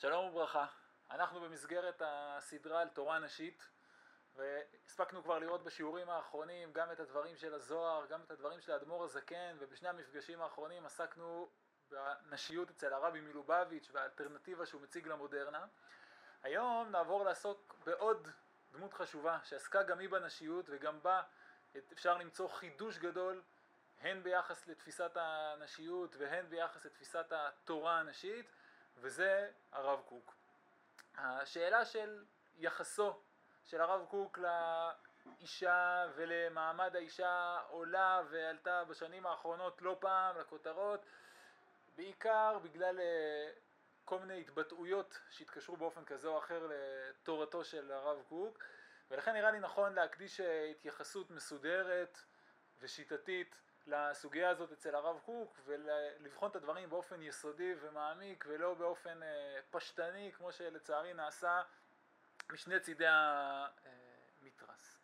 שלום וברכה, אנחנו במסגרת הסדרה על תורה נשית והספקנו כבר לראות בשיעורים האחרונים גם את הדברים של הזוהר, גם את הדברים של האדמו"ר הזקן ובשני המפגשים האחרונים עסקנו בנשיות אצל הרבי מלובביץ' והאלטרנטיבה שהוא מציג למודרנה. היום נעבור לעסוק בעוד דמות חשובה שעסקה גם היא בנשיות וגם בה אפשר למצוא חידוש גדול הן ביחס לתפיסת הנשיות והן ביחס לתפיסת התורה הנשית וזה הרב קוק. השאלה של יחסו של הרב קוק לאישה ולמעמד האישה עולה ועלתה בשנים האחרונות לא פעם לכותרות בעיקר בגלל אה, כל מיני התבטאויות שהתקשרו באופן כזה או אחר לתורתו של הרב קוק ולכן נראה לי נכון להקדיש אה, התייחסות מסודרת ושיטתית לסוגיה הזאת אצל הרב קוק ולבחון את הדברים באופן יסודי ומעמיק ולא באופן אה, פשטני כמו שלצערי נעשה משני צידי המתרס.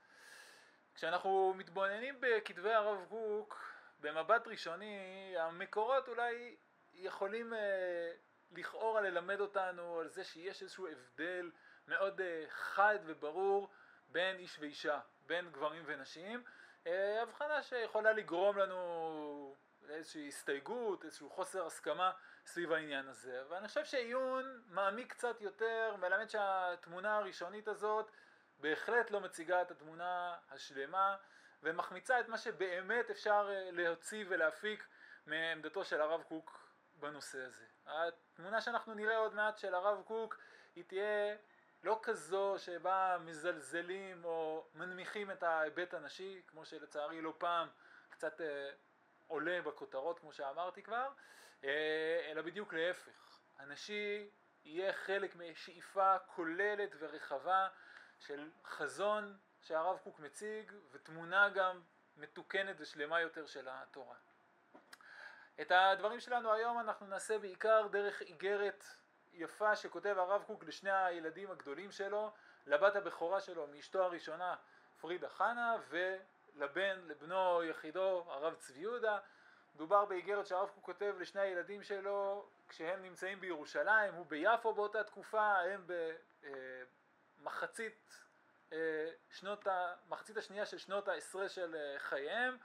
כשאנחנו מתבוננים בכתבי הרב קוק במבט ראשוני המקורות אולי יכולים אה, לכאורה ללמד אותנו על זה שיש איזשהו הבדל מאוד אה, חד וברור בין איש ואישה, בין גברים ונשים אה, הבחנה שיכולה לגרום לנו לאיזושהי הסתייגות, איזשהו חוסר הסכמה סביב העניין הזה. ואני חושב שעיון מעמיק קצת יותר מלמד שהתמונה הראשונית הזאת בהחלט לא מציגה את התמונה השלמה ומחמיצה את מה שבאמת אפשר אה, להוציא ולהפיק מעמדתו של הרב קוק בנושא הזה. התמונה שאנחנו נראה עוד מעט של הרב קוק היא תהיה לא כזו שבה מזלזלים או מנמיכים את ההיבט הנשי, כמו שלצערי לא פעם קצת אה, עולה בכותרות כמו שאמרתי כבר, אה, אלא בדיוק להפך. הנשי יהיה חלק משאיפה כוללת ורחבה של חזון שהרב קוק מציג ותמונה גם מתוקנת ושלמה יותר של התורה. את הדברים שלנו היום אנחנו נעשה בעיקר דרך איגרת יפה שכותב הרב קוק לשני הילדים הגדולים שלו, לבת הבכורה שלו מאשתו הראשונה פרידה חנה ולבן, לבנו יחידו הרב צבי יהודה. מדובר באיגרת שהרב קוק כותב לשני הילדים שלו כשהם נמצאים בירושלים, הוא ביפו באותה תקופה, הם במחצית אה, שנות, מחצית השנייה של שנות העשרה של אה, חייהם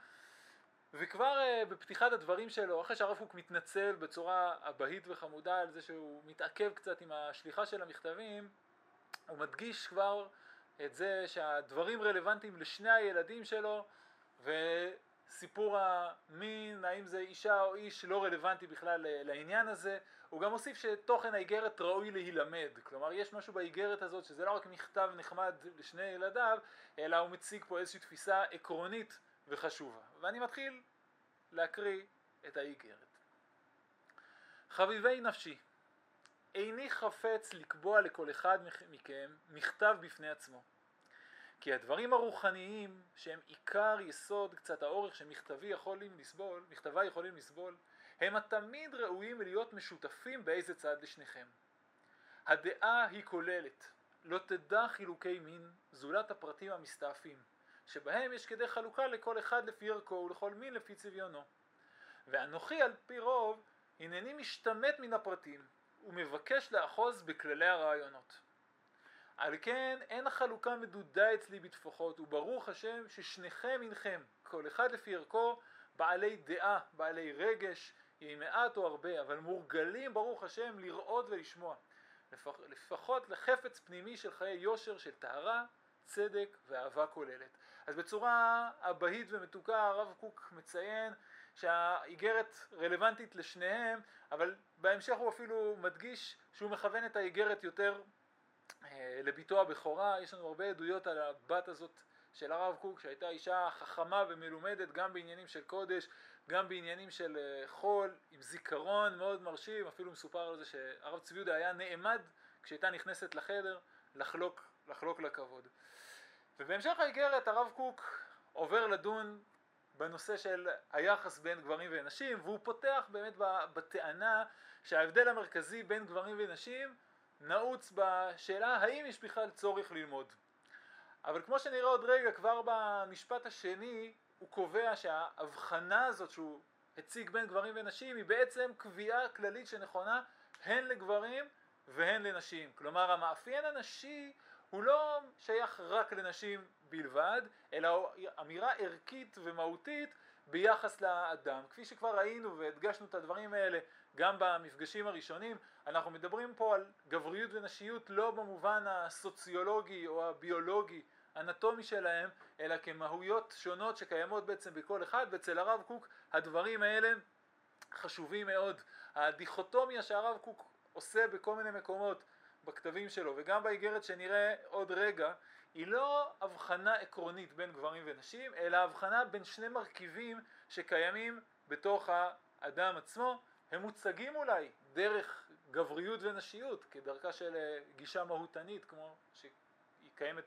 וכבר uh, בפתיחת הדברים שלו, אחרי שהרב קוק מתנצל בצורה אבהית וחמודה על זה שהוא מתעכב קצת עם השליחה של המכתבים, הוא מדגיש כבר את זה שהדברים רלוונטיים לשני הילדים שלו וסיפור המין, האם זה אישה או איש, לא רלוונטי בכלל לעניין הזה. הוא גם מוסיף שתוכן האיגרת ראוי להילמד, כלומר יש משהו באיגרת הזאת שזה לא רק מכתב נחמד לשני ילדיו, אלא הוא מציג פה איזושהי תפיסה עקרונית וחשובה. ואני מתחיל להקריא את האיגרת. חביבי נפשי, איני חפץ לקבוע לכל אחד מכם מכתב בפני עצמו. כי הדברים הרוחניים שהם עיקר יסוד קצת האורך שמכתבי יכולים לסבול, מכתבי יכולים לסבול, הם התמיד ראויים להיות משותפים באיזה צד לשניכם. הדעה היא כוללת, לא תדע חילוקי מין זולת הפרטים המסתעפים. שבהם יש כדי חלוקה לכל אחד לפי ערכו ולכל מין לפי צביונו. ואנוכי על פי רוב הנני משתמט מן הפרטים ומבקש לאחוז בכללי הרעיונות. על כן אין החלוקה מדודה אצלי בתפוחות וברוך השם ששניכם הנכם כל אחד לפי ערכו בעלי דעה, בעלי רגש, יהי מעט או הרבה, אבל מורגלים ברוך השם לראות ולשמוע לפח, לפחות לחפץ פנימי של חיי יושר של טהרה צדק ואהבה כוללת. אז בצורה אבהית ומתוקה הרב קוק מציין שהאיגרת רלוונטית לשניהם, אבל בהמשך הוא אפילו מדגיש שהוא מכוון את האיגרת יותר אה, לביתו הבכורה. יש לנו הרבה עדויות על הבת הזאת של הרב קוק שהייתה אישה חכמה ומלומדת גם בעניינים של קודש, גם בעניינים של אה, חול, עם זיכרון מאוד מרשים, אפילו מסופר על זה שהרב צבי יהודה היה נעמד כשהייתה נכנסת לחדר לחלוק לחלוק לכבוד. ובהמשך האיגרת הרב קוק עובר לדון בנושא של היחס בין גברים ונשים והוא פותח באמת בטענה שההבדל המרכזי בין גברים ונשים נעוץ בשאלה האם יש בכלל צורך ללמוד. אבל כמו שנראה עוד רגע כבר במשפט השני הוא קובע שההבחנה הזאת שהוא הציג בין גברים ונשים היא בעצם קביעה כללית שנכונה הן לגברים והן לנשים. כלומר המאפיין הנשי הוא לא שייך רק לנשים בלבד, אלא אמירה ערכית ומהותית ביחס לאדם. כפי שכבר ראינו והדגשנו את הדברים האלה גם במפגשים הראשונים, אנחנו מדברים פה על גבריות ונשיות לא במובן הסוציולוגי או הביולוגי אנטומי שלהם, אלא כמהויות שונות שקיימות בעצם בכל אחד, ואצל הרב קוק הדברים האלה חשובים מאוד. הדיכוטומיה שהרב קוק עושה בכל מיני מקומות בכתבים שלו וגם באיגרת שנראה עוד רגע, היא לא הבחנה עקרונית בין גברים ונשים, אלא הבחנה בין שני מרכיבים שקיימים בתוך האדם עצמו, הם מוצגים אולי דרך גבריות ונשיות, כדרכה של אה, גישה מהותנית כמו שהיא קיימת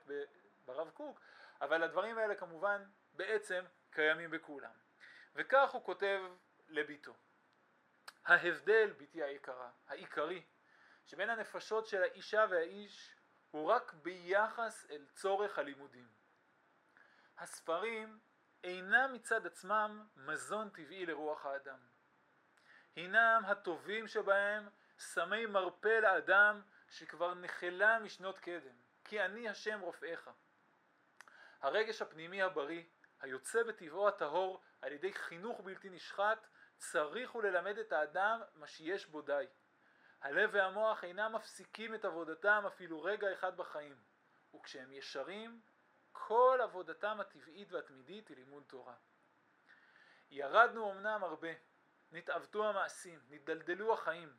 ברב קוק, אבל הדברים האלה כמובן בעצם קיימים בכולם. וכך הוא כותב לביתו: ההבדל, בתי היקרה, העיקרי, שבין הנפשות של האישה והאיש הוא רק ביחס אל צורך הלימודים. הספרים אינם מצד עצמם מזון טבעי לרוח האדם. הינם הטובים שבהם סמי מרפא לאדם שכבר נחלה משנות קדם, כי אני השם רופאיך. הרגש הפנימי הבריא, היוצא בטבעו הטהור על ידי חינוך בלתי נשחט, צריך הוא ללמד את האדם מה שיש בו די. הלב והמוח אינם מפסיקים את עבודתם אפילו רגע אחד בחיים, וכשהם ישרים, כל עבודתם הטבעית והתמידית היא לימוד תורה. ירדנו אמנם הרבה, נתעוותו המעשים, נתדלדלו החיים.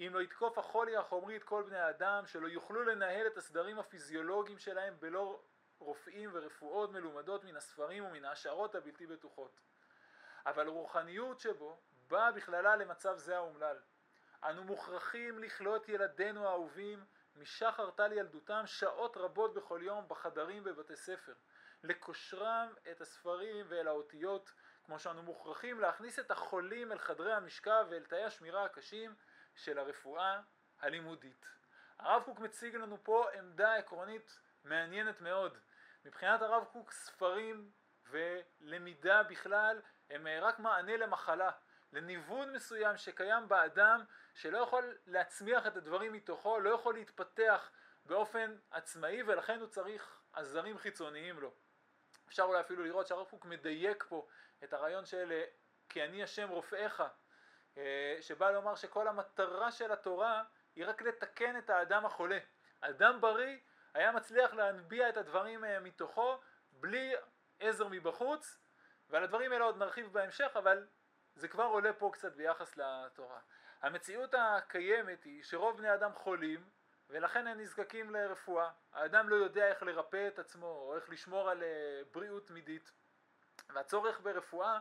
אם לא יתקוף החולי החומרי את כל בני האדם, שלא יוכלו לנהל את הסדרים הפיזיולוגיים שלהם בלא רופאים ורפואות מלומדות מן הספרים ומן ההשערות הבלתי בטוחות. אבל רוחניות שבו באה בכללה למצב זה האומלל. אנו מוכרחים לכלות ילדינו האהובים משחר טל ילדותם שעות רבות בכל יום בחדרים בבתי ספר, לקושרם את הספרים ואל האותיות, כמו שאנו מוכרחים להכניס את החולים אל חדרי המשכב ואל תאי השמירה הקשים של הרפואה הלימודית. הרב קוק מציג לנו פה עמדה עקרונית מעניינת מאוד. מבחינת הרב קוק ספרים ולמידה בכלל הם רק מענה למחלה, לניוון מסוים שקיים באדם שלא יכול להצמיח את הדברים מתוכו, לא יכול להתפתח באופן עצמאי ולכן הוא צריך עזרים חיצוניים לו. אפשר אולי אפילו לראות שהרב קוק מדייק פה את הרעיון של כי אני השם רופאיך, אה, שבא לומר שכל המטרה של התורה היא רק לתקן את האדם החולה. אדם בריא היה מצליח להנביע את הדברים אה, מתוכו בלי עזר מבחוץ, ועל הדברים האלה עוד נרחיב בהמשך, אבל זה כבר עולה פה קצת ביחס לתורה. המציאות הקיימת היא שרוב בני אדם חולים ולכן הם נזקקים לרפואה. האדם לא יודע איך לרפא את עצמו או איך לשמור על אה, בריאות תמידית. והצורך ברפואה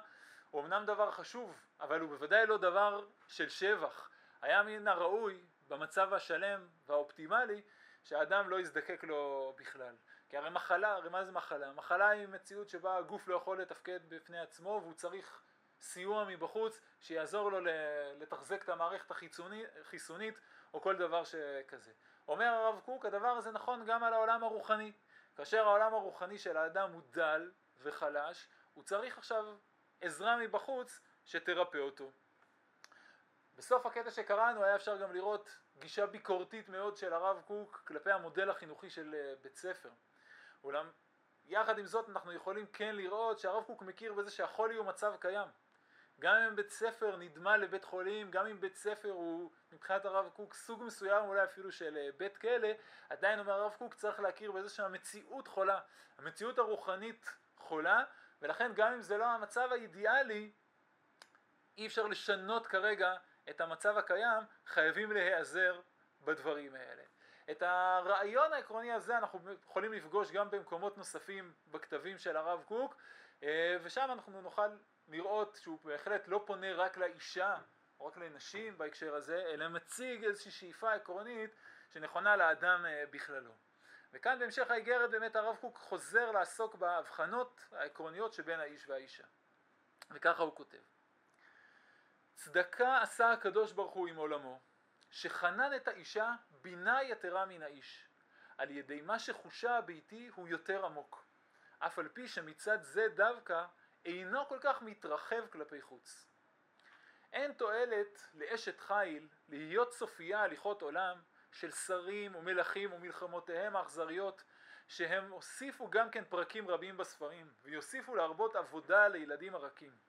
הוא אמנם דבר חשוב, אבל הוא בוודאי לא דבר של שבח. היה מן הראוי במצב השלם והאופטימלי שהאדם לא יזדקק לו בכלל. כי הרי מחלה, הרי מה זה מחלה? מחלה היא מציאות שבה הגוף לא יכול לתפקד בפני עצמו והוא צריך סיוע מבחוץ שיעזור לו לתחזק את המערכת החיסונית או כל דבר שכזה. אומר הרב קוק, הדבר הזה נכון גם על העולם הרוחני. כאשר העולם הרוחני של האדם הוא דל וחלש, הוא צריך עכשיו עזרה מבחוץ שתרפא אותו. בסוף הקטע שקראנו היה אפשר גם לראות גישה ביקורתית מאוד של הרב קוק כלפי המודל החינוכי של אה, בית ספר. אולם יחד עם זאת אנחנו יכולים כן לראות שהרב קוק מכיר בזה שהחולי הוא מצב קיים. גם אם בית ספר נדמה לבית חולים, גם אם בית ספר הוא מבחינת הרב קוק סוג מסוים אולי אפילו של אה, בית כלא, עדיין אומר הרב קוק צריך להכיר בזה שהמציאות חולה, המציאות הרוחנית חולה, ולכן גם אם זה לא המצב האידיאלי, אי אפשר לשנות כרגע את המצב הקיים, חייבים להיעזר בדברים האלה. את הרעיון העקרוני הזה אנחנו יכולים לפגוש גם במקומות נוספים בכתבים של הרב קוק, אה, ושם אנחנו נוכל לראות שהוא בהחלט לא פונה רק לאישה או רק לנשים בהקשר הזה, אלא מציג איזושהי שאיפה עקרונית שנכונה לאדם אה, בכללו. וכאן בהמשך האיגרת באמת הרב קוק חוזר לעסוק בהבחנות העקרוניות שבין האיש והאישה. וככה הוא כותב: צדקה עשה הקדוש ברוך הוא עם עולמו, שחנן את האישה בינה יתרה מן האיש, על ידי מה שחושה הביתי הוא יותר עמוק, אף על פי שמצד זה דווקא אינו כל כך מתרחב כלפי חוץ. אין תועלת לאשת חיל להיות סופייה הליכות עולם של שרים ומלכים ומלחמותיהם האכזריות שהם הוסיפו גם כן פרקים רבים בספרים ויוסיפו להרבות עבודה לילדים הרכים.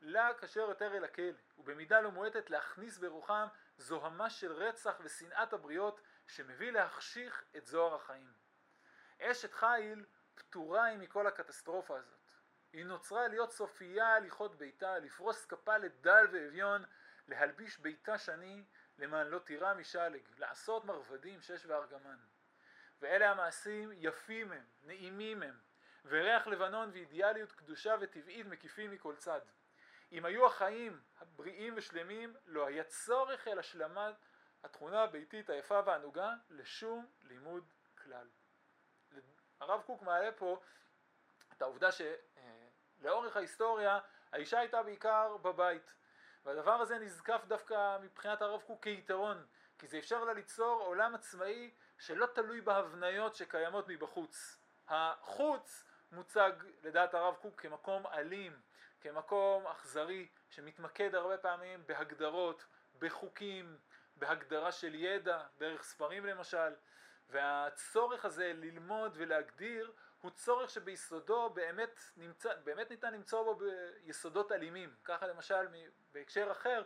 לה כאשר יותר אל הכלא ובמידה לא מועטת להכניס ברוחם זוהמה של רצח ושנאת הבריות שמביא להחשיך את זוהר החיים. אשת חיל פטורה היא מכל הקטסטרופה הזאת. היא נוצרה להיות סופייה הליכות ביתה, לפרוס כפה לדל ואביון, להלביש ביתה שני, למען לא תירא משלג, לעשות מרבדים שש וארגמן. ואלה המעשים יפים הם, נעימים הם, וריח לבנון ואידיאליות קדושה וטבעית מקיפים מכל צד. אם היו החיים הבריאים ושלמים, לא היה צורך אל השלמת התכונה הביתית היפה והענוגה לשום לימוד כלל. הרב קוק מעלה פה את העובדה שלאורך ההיסטוריה האישה הייתה בעיקר בבית והדבר הזה נזקף דווקא מבחינת הרב קוק כיתרון כי זה אפשר לה ליצור עולם עצמאי שלא תלוי בהבניות שקיימות מבחוץ. החוץ מוצג לדעת הרב קוק כמקום אלים, כמקום אכזרי שמתמקד הרבה פעמים בהגדרות, בחוקים, בהגדרה של ידע, דרך ספרים למשל, והצורך הזה ללמוד ולהגדיר הוא צורך שביסודו באמת, נמצא, באמת ניתן למצוא בו ביסודות אלימים. ככה למשל בהקשר אחר,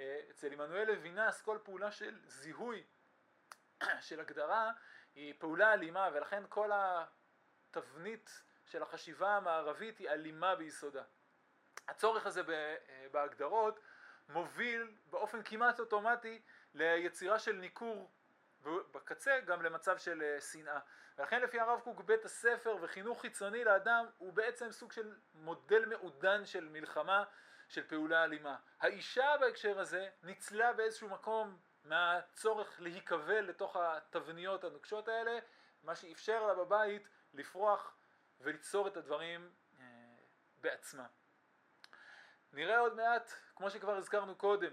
אה, אצל עמנואל לוינס כל פעולה של זיהוי, של הגדרה, היא פעולה אלימה ולכן כל התבנית של החשיבה המערבית היא אלימה ביסודה. הצורך הזה אה, בהגדרות מוביל באופן כמעט אוטומטי ליצירה של ניכור ובקצה גם למצב של אה, שנאה. ולכן לפי הרב קוק בית הספר וחינוך חיצוני לאדם הוא בעצם סוג של מודל מעודן של מלחמה, של פעולה אלימה. האישה בהקשר הזה ניצלה באיזשהו מקום מהצורך להיקבל לתוך התבניות הנוקשות האלה, מה שאפשר לה בבית לפרוח וליצור את הדברים אה, בעצמה. נראה עוד מעט, כמו שכבר הזכרנו קודם,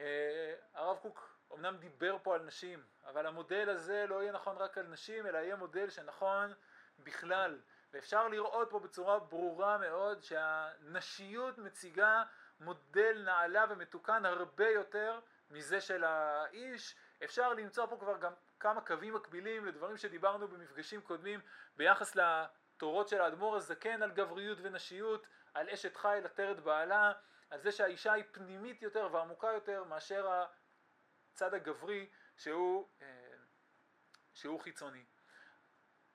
אה, הרב קוק אמנם דיבר פה על נשים, אבל המודל הזה לא יהיה נכון רק על נשים, אלא יהיה מודל שנכון בכלל. ואפשר לראות פה בצורה ברורה מאוד שהנשיות מציגה מודל נעלה ומתוקן הרבה יותר מזה של האיש. אפשר למצוא פה כבר גם כמה קווים מקבילים לדברים שדיברנו במפגשים קודמים ביחס לתורות של האדמו"ר הזקן על גבריות ונשיות, על אשת חיל עטרת בעלה, על זה שהאישה היא פנימית יותר ועמוקה יותר מאשר הצד הגברי שהוא, אה, שהוא חיצוני.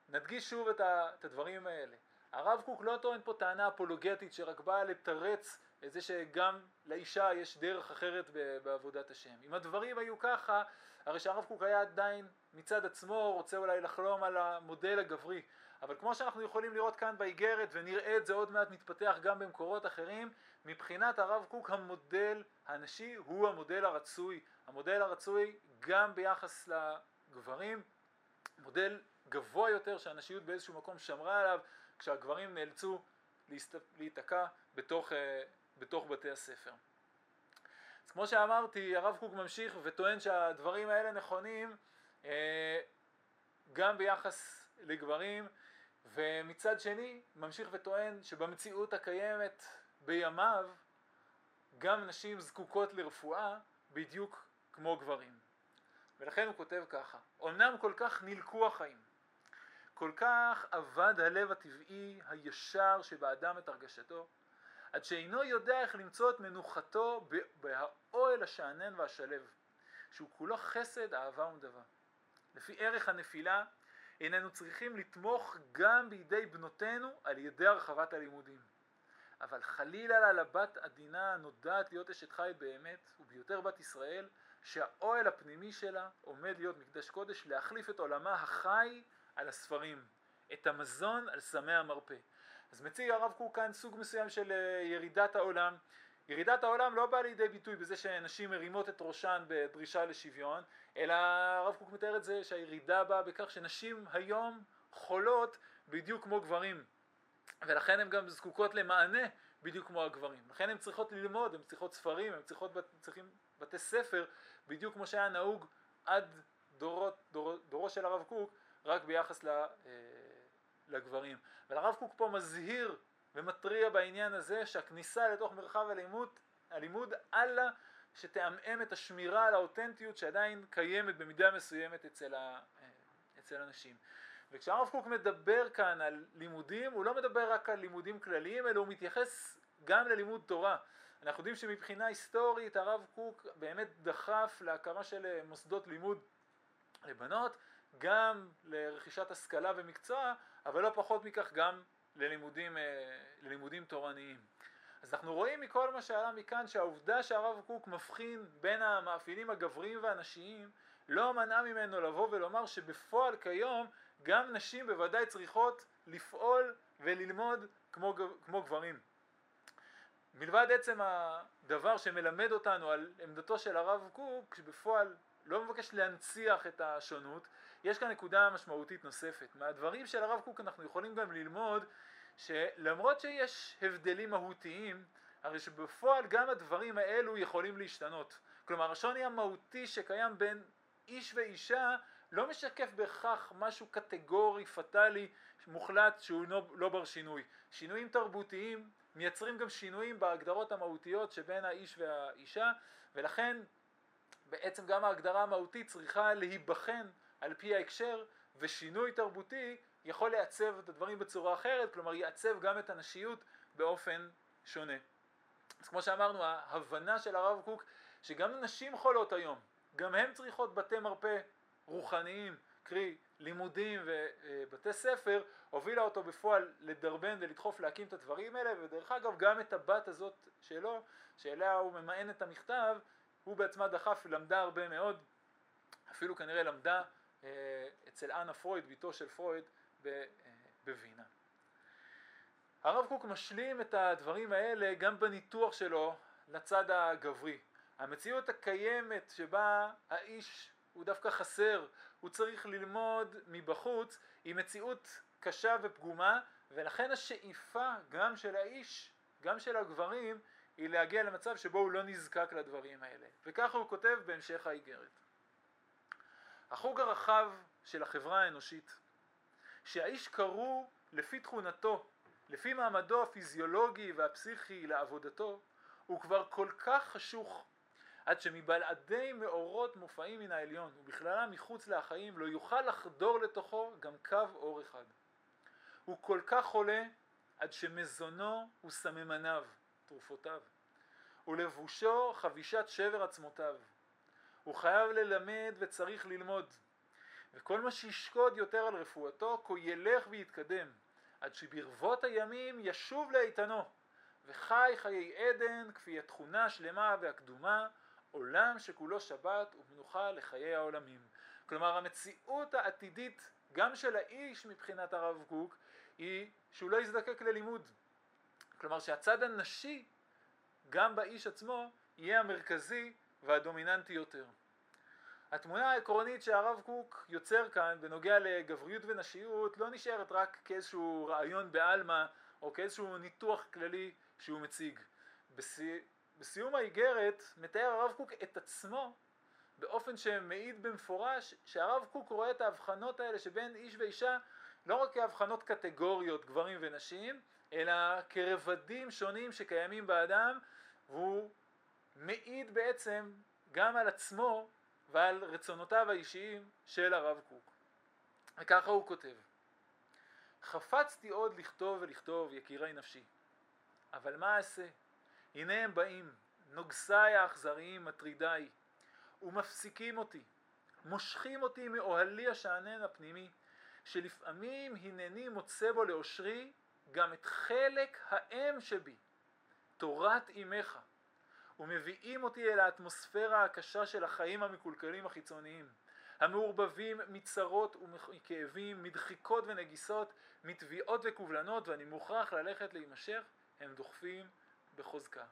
נדגיש שוב את הדברים האלה. הרב קוק לא טוען פה טענה אפולוגטית שרק באה לתרץ את זה שגם לאישה יש דרך אחרת בעבודת השם. אם הדברים היו ככה, הרי שהרב קוק היה עדיין מצד עצמו רוצה אולי לחלום על המודל הגברי. אבל כמו שאנחנו יכולים לראות כאן באיגרת ונראה את זה עוד מעט מתפתח גם במקורות אחרים, מבחינת הרב קוק המודל הנשי הוא המודל הרצוי, המודל הרצוי גם ביחס לגברים, מודל גבוה יותר שהנשיות באיזשהו מקום שמרה עליו כשהגברים נאלצו להיתקע בתוך, אה, בתוך בתי הספר. אז כמו שאמרתי, הרב קוק ממשיך וטוען שהדברים האלה נכונים אה, גם ביחס לגברים ומצד שני ממשיך וטוען שבמציאות הקיימת בימיו גם נשים זקוקות לרפואה בדיוק כמו גברים. ולכן הוא כותב ככה: אמנם כל כך נלקו החיים, כל כך אבד הלב הטבעי הישר שבאדם את הרגשתו, עד שאינו יודע איך למצוא את מנוחתו באוהל השאנן והשלב, שהוא כולו חסד, אהבה ונדבה. לפי ערך הנפילה, איננו צריכים לתמוך גם בידי בנותינו על ידי הרחבת הלימודים. אבל חלילה לה לבת עדינה הנודעת להיות אשת חי באמת, וביותר בת ישראל, שהאוהל הפנימי שלה עומד להיות מקדש קודש, להחליף את עולמה החי על הספרים, את המזון על סמי המרפא. אז מציג הרב קוק כאן סוג מסוים של אה, ירידת העולם. ירידת העולם לא באה לידי ביטוי בזה שנשים מרימות את ראשן בדרישה לשוויון, אלא הרב קוק מתאר את זה שהירידה באה בכך שנשים היום חולות בדיוק כמו גברים. ולכן הן גם זקוקות למענה בדיוק כמו הגברים. לכן הן צריכות ללמוד, הן צריכות ספרים, הן צריכות, צריכים בתי ספר, בדיוק כמו שהיה נהוג עד דורות, דור, דורו של הרב קוק, רק ביחס אה, לגברים. והרב קוק פה מזהיר ומתריע בעניין הזה שהכניסה לתוך מרחב הלימוד, הלימוד אל לה שתעמעם את השמירה על האותנטיות שעדיין קיימת במידה מסוימת אצל, ה, אצל אנשים. וכשהרב קוק מדבר כאן על לימודים, הוא לא מדבר רק על לימודים כלליים, אלא הוא מתייחס גם ללימוד תורה. אנחנו יודעים שמבחינה היסטורית הרב קוק באמת דחף להקמה של מוסדות לימוד לבנות, גם לרכישת השכלה ומקצוע, אבל לא פחות מכך גם ללימודים, אה, ללימודים תורניים. אז אנחנו רואים מכל מה שעלה מכאן שהעובדה שהרב קוק מבחין בין המאפיינים הגבריים והנשיים לא מנעה ממנו לבוא ולומר שבפועל כיום גם נשים בוודאי צריכות לפעול וללמוד כמו, כמו גברים. מלבד עצם הדבר שמלמד אותנו על עמדתו של הרב קוק, שבפועל לא מבקש להנציח את השונות, יש כאן נקודה משמעותית נוספת. מהדברים של הרב קוק אנחנו יכולים גם ללמוד שלמרות שיש הבדלים מהותיים, הרי שבפועל גם הדברים האלו יכולים להשתנות. כלומר השוני המהותי שקיים בין איש ואישה לא משקף בהכרח משהו קטגורי, פטאלי, מוחלט שהוא לא, לא בר שינוי. שינויים תרבותיים מייצרים גם שינויים בהגדרות המהותיות שבין האיש והאישה ולכן בעצם גם ההגדרה המהותית צריכה להיבחן על פי ההקשר ושינוי תרבותי יכול לעצב את הדברים בצורה אחרת, כלומר יעצב גם את הנשיות באופן שונה. אז כמו שאמרנו, ההבנה של הרב קוק שגם נשים חולות היום, גם הן צריכות בתי מרפא רוחניים, קרי לימודים ובתי ספר, הובילה אותו בפועל לדרבן ולדחוף להקים את הדברים האלה, ודרך אגב גם את הבת הזאת שלו, שאליה הוא ממאן את המכתב, הוא בעצמה דחף, למדה הרבה מאוד, אפילו כנראה למדה אצל אנה פרויד, בתו של פרויד, אה, בווינה. הרב קוק משלים את הדברים האלה גם בניתוח שלו לצד הגברי. המציאות הקיימת שבה האיש הוא דווקא חסר, הוא צריך ללמוד מבחוץ, היא מציאות קשה ופגומה, ולכן השאיפה גם של האיש, גם של הגברים, היא להגיע למצב שבו הוא לא נזקק לדברים האלה. וככה הוא כותב בהמשך האיגרת. החוג הרחב של החברה האנושית, שהאיש קרוא לפי תכונתו, לפי מעמדו הפיזיולוגי והפסיכי לעבודתו, הוא כבר כל כך חשוך, עד שמבלעדי מאורות מופעים מן העליון, ובכללם מחוץ להחיים, לא יוכל לחדור לתוכו גם קו אור אחד. הוא כל כך חולה, עד שמזונו הוא סממניו, תרופותיו, ולבושו חבישת שבר עצמותיו. הוא חייב ללמד וצריך ללמוד, וכל מה שישקוד יותר על רפואתו, כה ילך ויתקדם, עד שברבות הימים ישוב לאיתנו, וחי חיי עדן כפי התכונה השלמה והקדומה, עולם שכולו שבת ומנוחה לחיי העולמים. כלומר המציאות העתידית גם של האיש מבחינת הרב קוק היא שהוא לא יזדקק ללימוד. כלומר שהצד הנשי גם באיש עצמו יהיה המרכזי והדומיננטי יותר. התמונה העקרונית שהרב קוק יוצר כאן בנוגע לגבריות ונשיות לא נשארת רק כאיזשהו רעיון בעלמא או כאיזשהו ניתוח כללי שהוא מציג. בסי... בסיום האיגרת מתאר הרב קוק את עצמו באופן שמעיד במפורש שהרב קוק רואה את ההבחנות האלה שבין איש ואישה לא רק כהבחנות קטגוריות גברים ונשים אלא כרבדים שונים שקיימים באדם והוא מעיד בעצם גם על עצמו ועל רצונותיו האישיים של הרב קוק. וככה הוא כותב: חפצתי עוד לכתוב ולכתוב יקירי נפשי, אבל מה אעשה? הנה הם באים, נוגסיי האכזריים מטרידיי, ומפסיקים אותי, מושכים אותי מאוהלי השאנן הפנימי, שלפעמים הנני מוצא בו לאושרי גם את חלק האם שבי, תורת אמך, ומביאים אותי אל האטמוספירה הקשה של החיים המקולקלים החיצוניים, המעורבבים מצרות ומכאבים, מדחיקות ונגיסות, מתביעות וקובלנות, ואני מוכרח ללכת להימשך, הם דוחפים בחוזקה.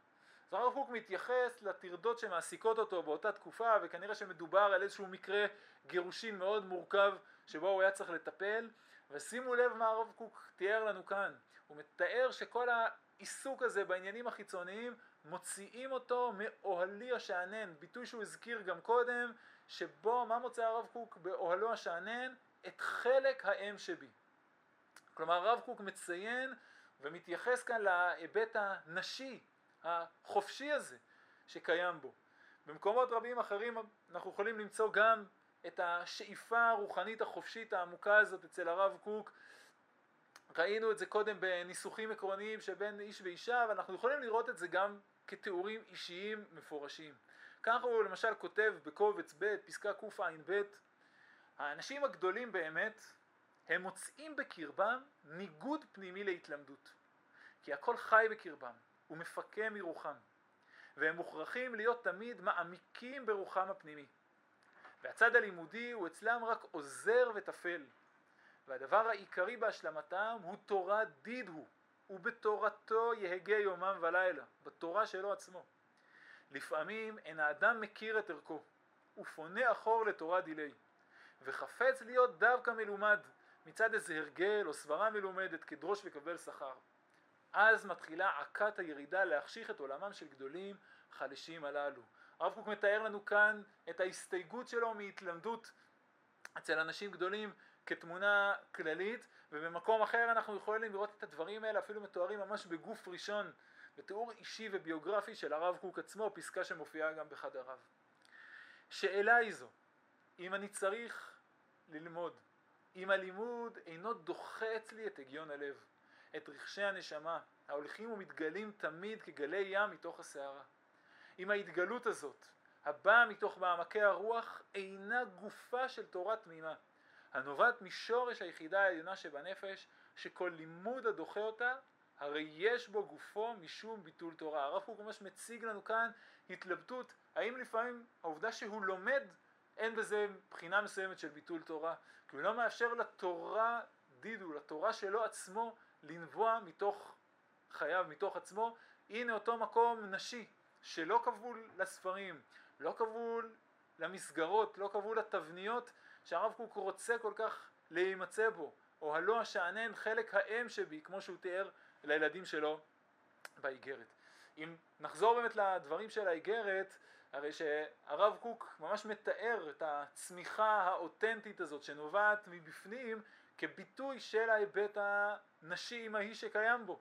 אז הרב קוק מתייחס לטרדות שמעסיקות אותו באותה תקופה, וכנראה שמדובר על איזשהו מקרה גירושין מאוד מורכב שבו הוא היה צריך לטפל, ושימו לב מה הרב קוק תיאר לנו כאן, הוא מתאר שכל העיסוק הזה בעניינים החיצוניים מוציאים אותו מאוהלי השאנן, ביטוי שהוא הזכיר גם קודם, שבו, מה מוצא הרב קוק באוהלו השאנן? את חלק האם שבי. כלומר הרב קוק מציין ומתייחס כאן להיבט הנשי, החופשי הזה, שקיים בו. במקומות רבים אחרים אנחנו יכולים למצוא גם את השאיפה הרוחנית החופשית העמוקה הזאת אצל הרב קוק. ראינו את זה קודם בניסוחים עקרוניים שבין איש ואישה, ואנחנו יכולים לראות את זה גם כתיאורים אישיים מפורשים. כך הוא למשל כותב בקובץ ב', פסקה קע"ב, האנשים הגדולים באמת, הם מוצאים בקרבם ניגוד פנימי להתלמדות. כי הכל חי בקרבם, ומפקה מרוחם. והם מוכרחים להיות תמיד מעמיקים ברוחם הפנימי. והצד הלימודי הוא אצלם רק עוזר וטפל. והדבר העיקרי בהשלמתם הוא תורה דיד הוא, ובתורתו יהגה יומם ולילה, בתורה שלו עצמו. לפעמים אין האדם מכיר את ערכו, ופונה אחור לתורה דילי, וחפץ להיות דווקא מלומד מצד איזה הרגל או סברה מלומדת כדרוש וקבל שכר. אז מתחילה עקת הירידה להחשיך את עולמם של גדולים חלשים הללו. הרב קוק מתאר לנו כאן את ההסתייגות שלו מהתלמדות אצל אנשים גדולים כתמונה כללית ובמקום אחר אנחנו יכולים לראות את הדברים האלה אפילו מתוארים ממש בגוף ראשון בתיאור אישי וביוגרפי של הרב קוק עצמו, פסקה שמופיעה גם בחדריו. שאלה היא זו, אם אני צריך ללמוד, אם הלימוד אינו דוחה אצלי את הגיון הלב, את רכשי הנשמה, ההולכים ומתגלים תמיד כגלי ים מתוך הסערה. אם ההתגלות הזאת, הבאה מתוך מעמקי הרוח, אינה גופה של תורה תמימה, הנובעת משורש היחידה העליונה שבנפש, שכל לימוד הדוחה אותה, הרי יש בו גופו משום ביטול תורה. הרב קוק ממש מציג לנו כאן התלבטות, האם לפעמים העובדה שהוא לומד, אין בזה בחינה מסוימת של ביטול תורה, כי הוא לא מאפשר לתורה דידו, לתורה שלו עצמו, לנבוע מתוך חייו, מתוך עצמו. הנה אותו מקום נשי, שלא כבול לספרים, לא כבול למסגרות, לא כבול לתבניות שהרב קוק רוצה כל כך להימצא בו, או הלא השאנן חלק האם שבי, כמו שהוא תיאר לילדים שלו באיגרת. אם נחזור באמת לדברים של האיגרת, הרי שהרב קוק ממש מתאר את הצמיחה האותנטית הזאת שנובעת מבפנים כביטוי של ההיבט הנשי אמהי שקיים בו.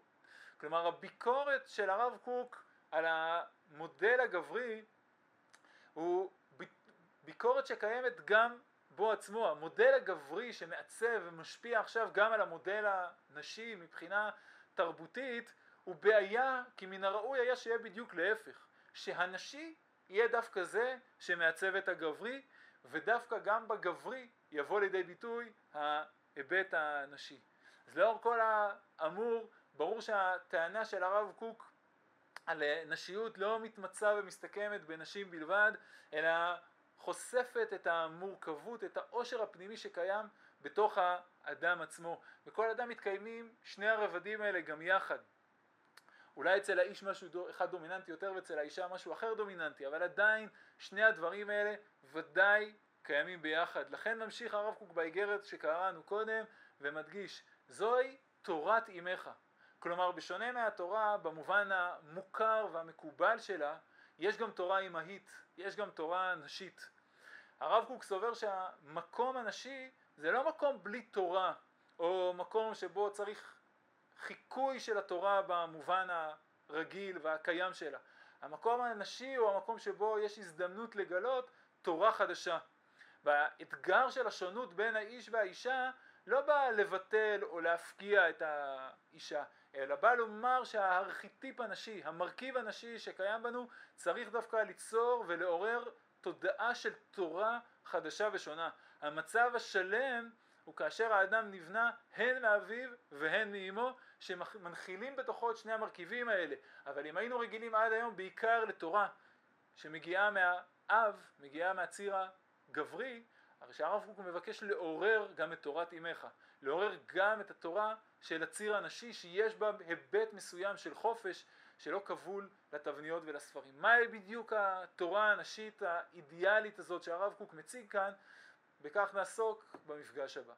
כלומר הביקורת של הרב קוק על המודל הגברי הוא ביקורת שקיימת גם בו עצמו, המודל הגברי שמעצב ומשפיע עכשיו גם על המודל הנשי מבחינה תרבותית הוא בעיה כי מן הראוי היה שיהיה בדיוק להפך, שהנשי יהיה דווקא זה שמעצב את הגברי ודווקא גם בגברי יבוא לידי ביטוי ההיבט הנשי. אז לאור כל האמור ברור שהטענה של הרב קוק על נשיות לא מתמצה ומסתכמת בנשים בלבד אלא חושפת את המורכבות, את העושר הפנימי שקיים בתוך האדם עצמו. בכל אדם מתקיימים שני הרבדים האלה גם יחד. אולי אצל האיש משהו אחד דומיננטי יותר ואצל האישה משהו אחר דומיננטי, אבל עדיין שני הדברים האלה ודאי קיימים ביחד. לכן ממשיך הרב קוק באיגרת שקראנו קודם ומדגיש, זוהי תורת אימך. כלומר בשונה מהתורה במובן המוכר והמקובל שלה, יש גם תורה אימהית, יש גם תורה נשית. הרב קוק סובר שהמקום הנשי זה לא מקום בלי תורה, או מקום שבו צריך חיקוי של התורה במובן הרגיל והקיים שלה. המקום הנשי הוא המקום שבו יש הזדמנות לגלות תורה חדשה. והאתגר של השונות בין האיש והאישה לא בא לבטל או להפקיע את האישה, אלא בא לומר שהארכיטיפ הנשי, המרכיב הנשי שקיים בנו, צריך דווקא ליצור ולעורר תודעה של תורה חדשה ושונה. המצב השלם הוא כאשר האדם נבנה הן מאביו והן מאמו שמנחילים בתוכו את שני המרכיבים האלה אבל אם היינו רגילים עד היום בעיקר לתורה שמגיעה מהאב, מגיעה מהציר הגברי הרי שהרב קוק מבקש לעורר גם את תורת אמך לעורר גם את התורה של הציר הנשי שיש בה היבט מסוים של חופש שלא כבול לתבניות ולספרים. מהי בדיוק התורה הנשית האידיאלית הזאת שהרב קוק מציג כאן? בכך נעסוק במפגש הבא.